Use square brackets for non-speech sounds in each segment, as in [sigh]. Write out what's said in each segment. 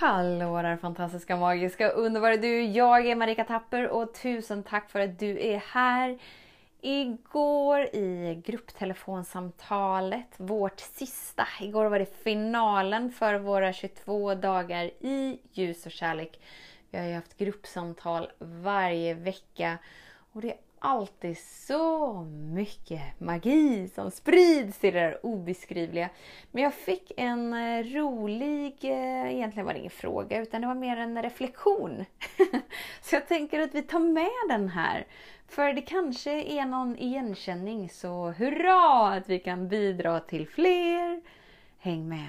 Hallå där fantastiska, magiska, underbara du! Jag är Marika Tapper och tusen tack för att du är här. Igår i grupptelefonsamtalet, vårt sista, igår var det finalen för våra 22 dagar i ljus och kärlek. Vi har ju haft gruppsamtal varje vecka och det alltid så mycket magi som sprids i det där obeskrivliga. Men jag fick en eh, rolig, eh, egentligen var det ingen fråga utan det var mer en reflektion. [laughs] så jag tänker att vi tar med den här. För det kanske är någon igenkänning så hurra att vi kan bidra till fler. Häng med!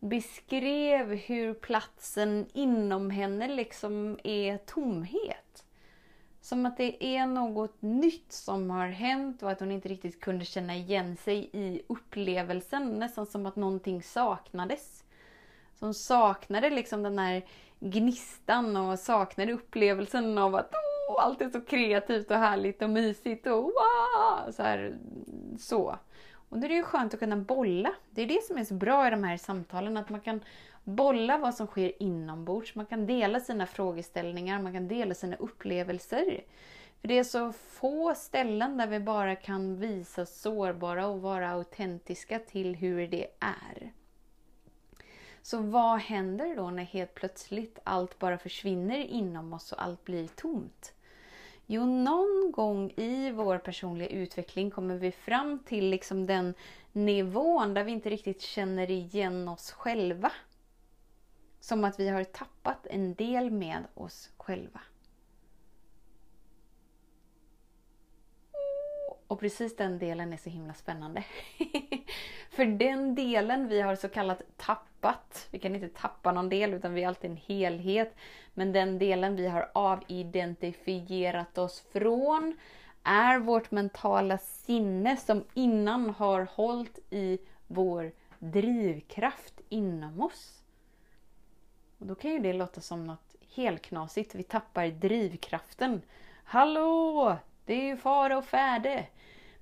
beskrev hur platsen inom henne liksom är tomhet. Som att det är något nytt som har hänt och att hon inte riktigt kunde känna igen sig i upplevelsen. Nästan som att någonting saknades. Så hon saknade liksom den här gnistan och saknade upplevelsen av att åh, allt är så kreativt och härligt och mysigt och wow! Så, här, så. Och då är det ju skönt att kunna bolla. Det är det som är så bra i de här samtalen, att man kan bolla vad som sker inombords. Man kan dela sina frågeställningar, man kan dela sina upplevelser. För det är så få ställen där vi bara kan visa sårbara och vara autentiska till hur det är. Så vad händer då när helt plötsligt allt bara försvinner inom oss och allt blir tomt? Jo, någon gång i vår personliga utveckling kommer vi fram till liksom den nivån där vi inte riktigt känner igen oss själva. Som att vi har tappat en del med oss själva. Och precis den delen är så himla spännande. [laughs] För den delen vi har så kallat tappat, vi kan inte tappa någon del utan vi är alltid en helhet. Men den delen vi har avidentifierat oss från är vårt mentala sinne som innan har hållit i vår drivkraft inom oss. Och Då kan ju det låta som något helknasigt. Vi tappar drivkraften. Hallå! Det är ju fara och färde.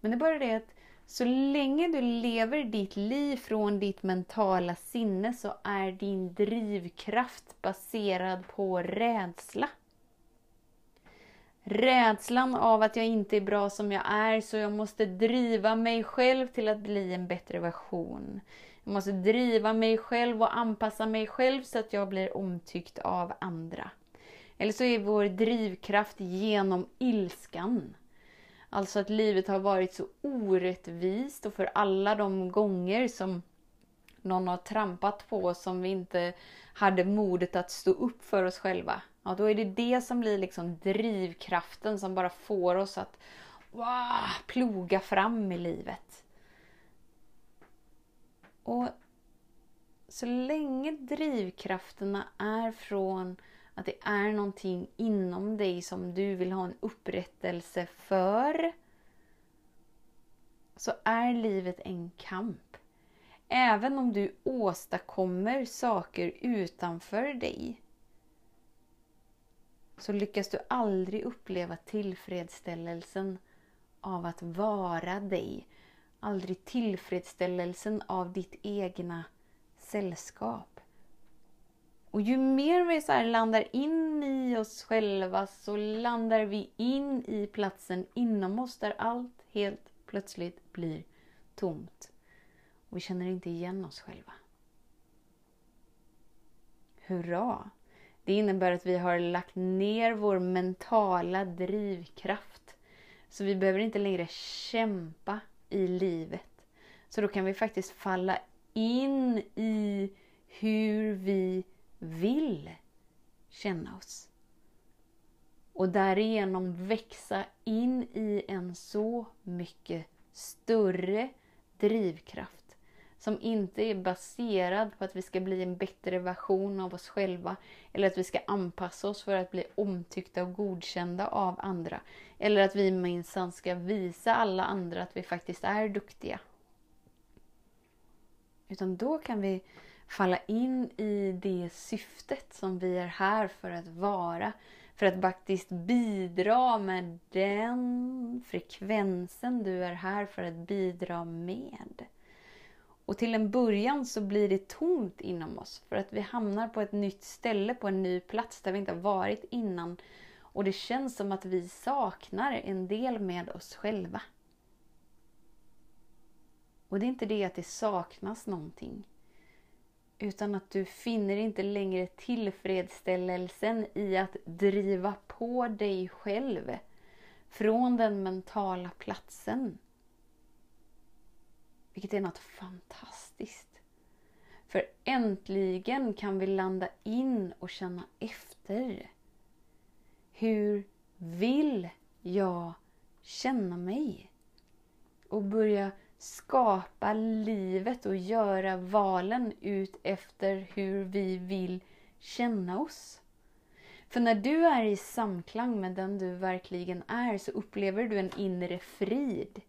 Men det är bara det att så länge du lever ditt liv från ditt mentala sinne så är din drivkraft baserad på rädsla. Rädslan av att jag inte är bra som jag är så jag måste driva mig själv till att bli en bättre version. Jag måste driva mig själv och anpassa mig själv så att jag blir omtyckt av andra. Eller så är vår drivkraft genom ilskan. Alltså att livet har varit så orättvist och för alla de gånger som någon har trampat på oss som vi inte hade modet att stå upp för oss själva. Ja, då är det det som blir liksom drivkraften som bara får oss att wow, ploga fram i livet. Och så länge drivkrafterna är från att det är någonting inom dig som du vill ha en upprättelse för. Så är livet en kamp. Även om du åstadkommer saker utanför dig så lyckas du aldrig uppleva tillfredsställelsen av att vara dig. Aldrig tillfredsställelsen av ditt egna sällskap. Och ju mer vi så landar in i oss själva så landar vi in i platsen inom oss där allt helt plötsligt blir tomt. Och vi känner inte igen oss själva. Hurra! Det innebär att vi har lagt ner vår mentala drivkraft. Så vi behöver inte längre kämpa i livet. Så då kan vi faktiskt falla in i hur vi vill känna oss. Och därigenom växa in i en så mycket större drivkraft. som inte är baserad på att vi ska bli en bättre version av oss själva eller att vi ska anpassa oss för att bli omtyckta och godkända av andra. Eller att vi minsann ska visa alla andra att vi faktiskt är duktiga. Utan då kan vi falla in i det syftet som vi är här för att vara. För att faktiskt bidra med den frekvensen du är här för att bidra med. Och till en början så blir det tomt inom oss för att vi hamnar på ett nytt ställe, på en ny plats där vi inte har varit innan. Och det känns som att vi saknar en del med oss själva. Och det är inte det att det saknas någonting. Utan att du finner inte längre tillfredsställelsen i att driva på dig själv från den mentala platsen. Vilket är något fantastiskt. För äntligen kan vi landa in och känna efter. Hur vill jag känna mig? Och börja skapa livet och göra valen ut efter hur vi vill känna oss. För när du är i samklang med den du verkligen är så upplever du en inre frid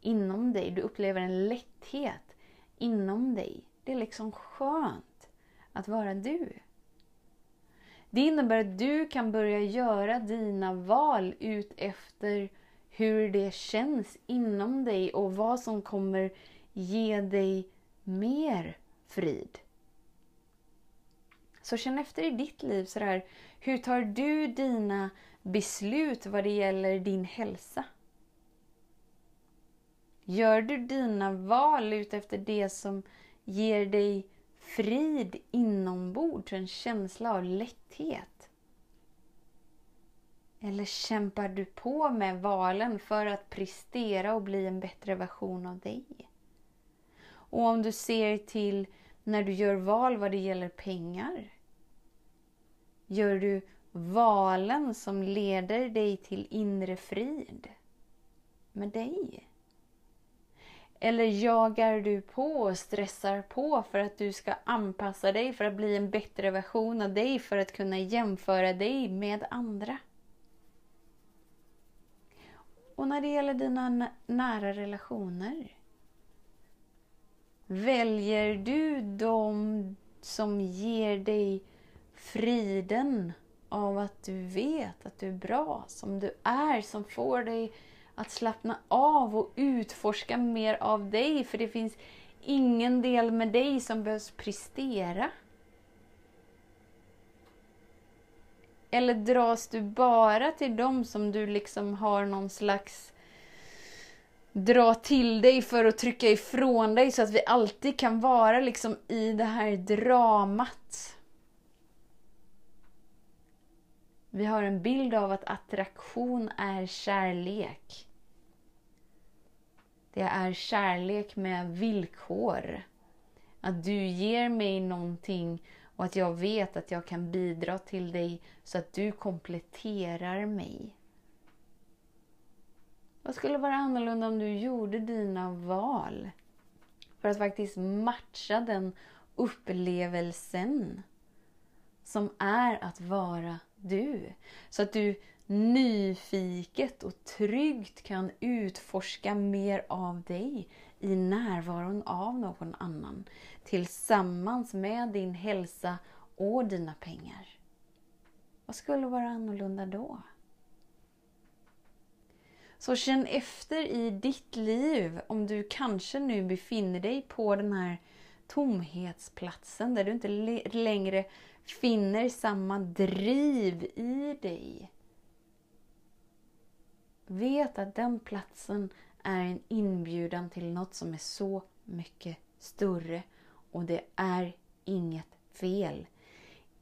inom dig. Du upplever en lätthet inom dig. Det är liksom skönt att vara du. Det innebär att du kan börja göra dina val ut efter hur det känns inom dig och vad som kommer ge dig mer frid. Så känn efter i ditt liv sådär, hur tar du dina beslut vad det gäller din hälsa? Gör du dina val utefter det som ger dig frid inombords, en känsla av lätthet? Eller kämpar du på med valen för att prestera och bli en bättre version av dig? Och om du ser till när du gör val vad det gäller pengar. Gör du valen som leder dig till inre frid med dig? Eller jagar du på och stressar på för att du ska anpassa dig för att bli en bättre version av dig för att kunna jämföra dig med andra? Och när det gäller dina nära relationer. Väljer du de som ger dig friden av att du vet att du är bra som du är, som får dig att slappna av och utforska mer av dig. För det finns ingen del med dig som behövs prestera. Eller dras du bara till dem som du liksom har någon slags dra till dig för att trycka ifrån dig så att vi alltid kan vara liksom i det här dramat. Vi har en bild av att attraktion är kärlek. Det är kärlek med villkor. Att du ger mig någonting och att jag vet att jag kan bidra till dig så att du kompletterar mig. Vad skulle vara annorlunda om du gjorde dina val för att faktiskt matcha den upplevelsen som är att vara du. Så att du nyfiket och tryggt kan utforska mer av dig i närvaron av någon annan tillsammans med din hälsa och dina pengar. Vad skulle vara annorlunda då? Så känn efter i ditt liv om du kanske nu befinner dig på den här tomhetsplatsen där du inte längre finner samma driv i dig. Vet att den platsen är en inbjudan till något som är så mycket större och det är inget fel.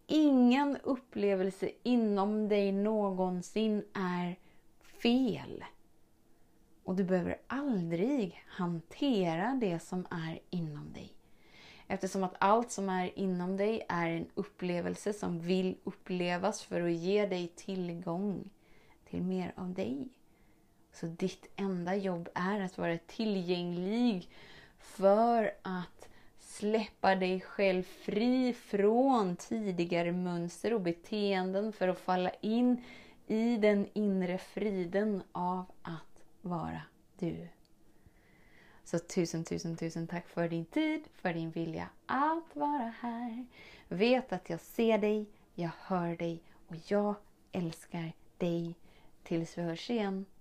Ingen upplevelse inom dig någonsin är fel. Och du behöver aldrig hantera det som är inom dig. Eftersom att allt som är inom dig är en upplevelse som vill upplevas för att ge dig tillgång till mer av dig. Så ditt enda jobb är att vara tillgänglig för att släppa dig själv fri från tidigare mönster och beteenden för att falla in i den inre friden av att vara du. Så tusen, tusen, tusen tack för din tid, för din vilja att vara här. Vet att jag ser dig, jag hör dig och jag älskar dig. Tills vi hörs igen,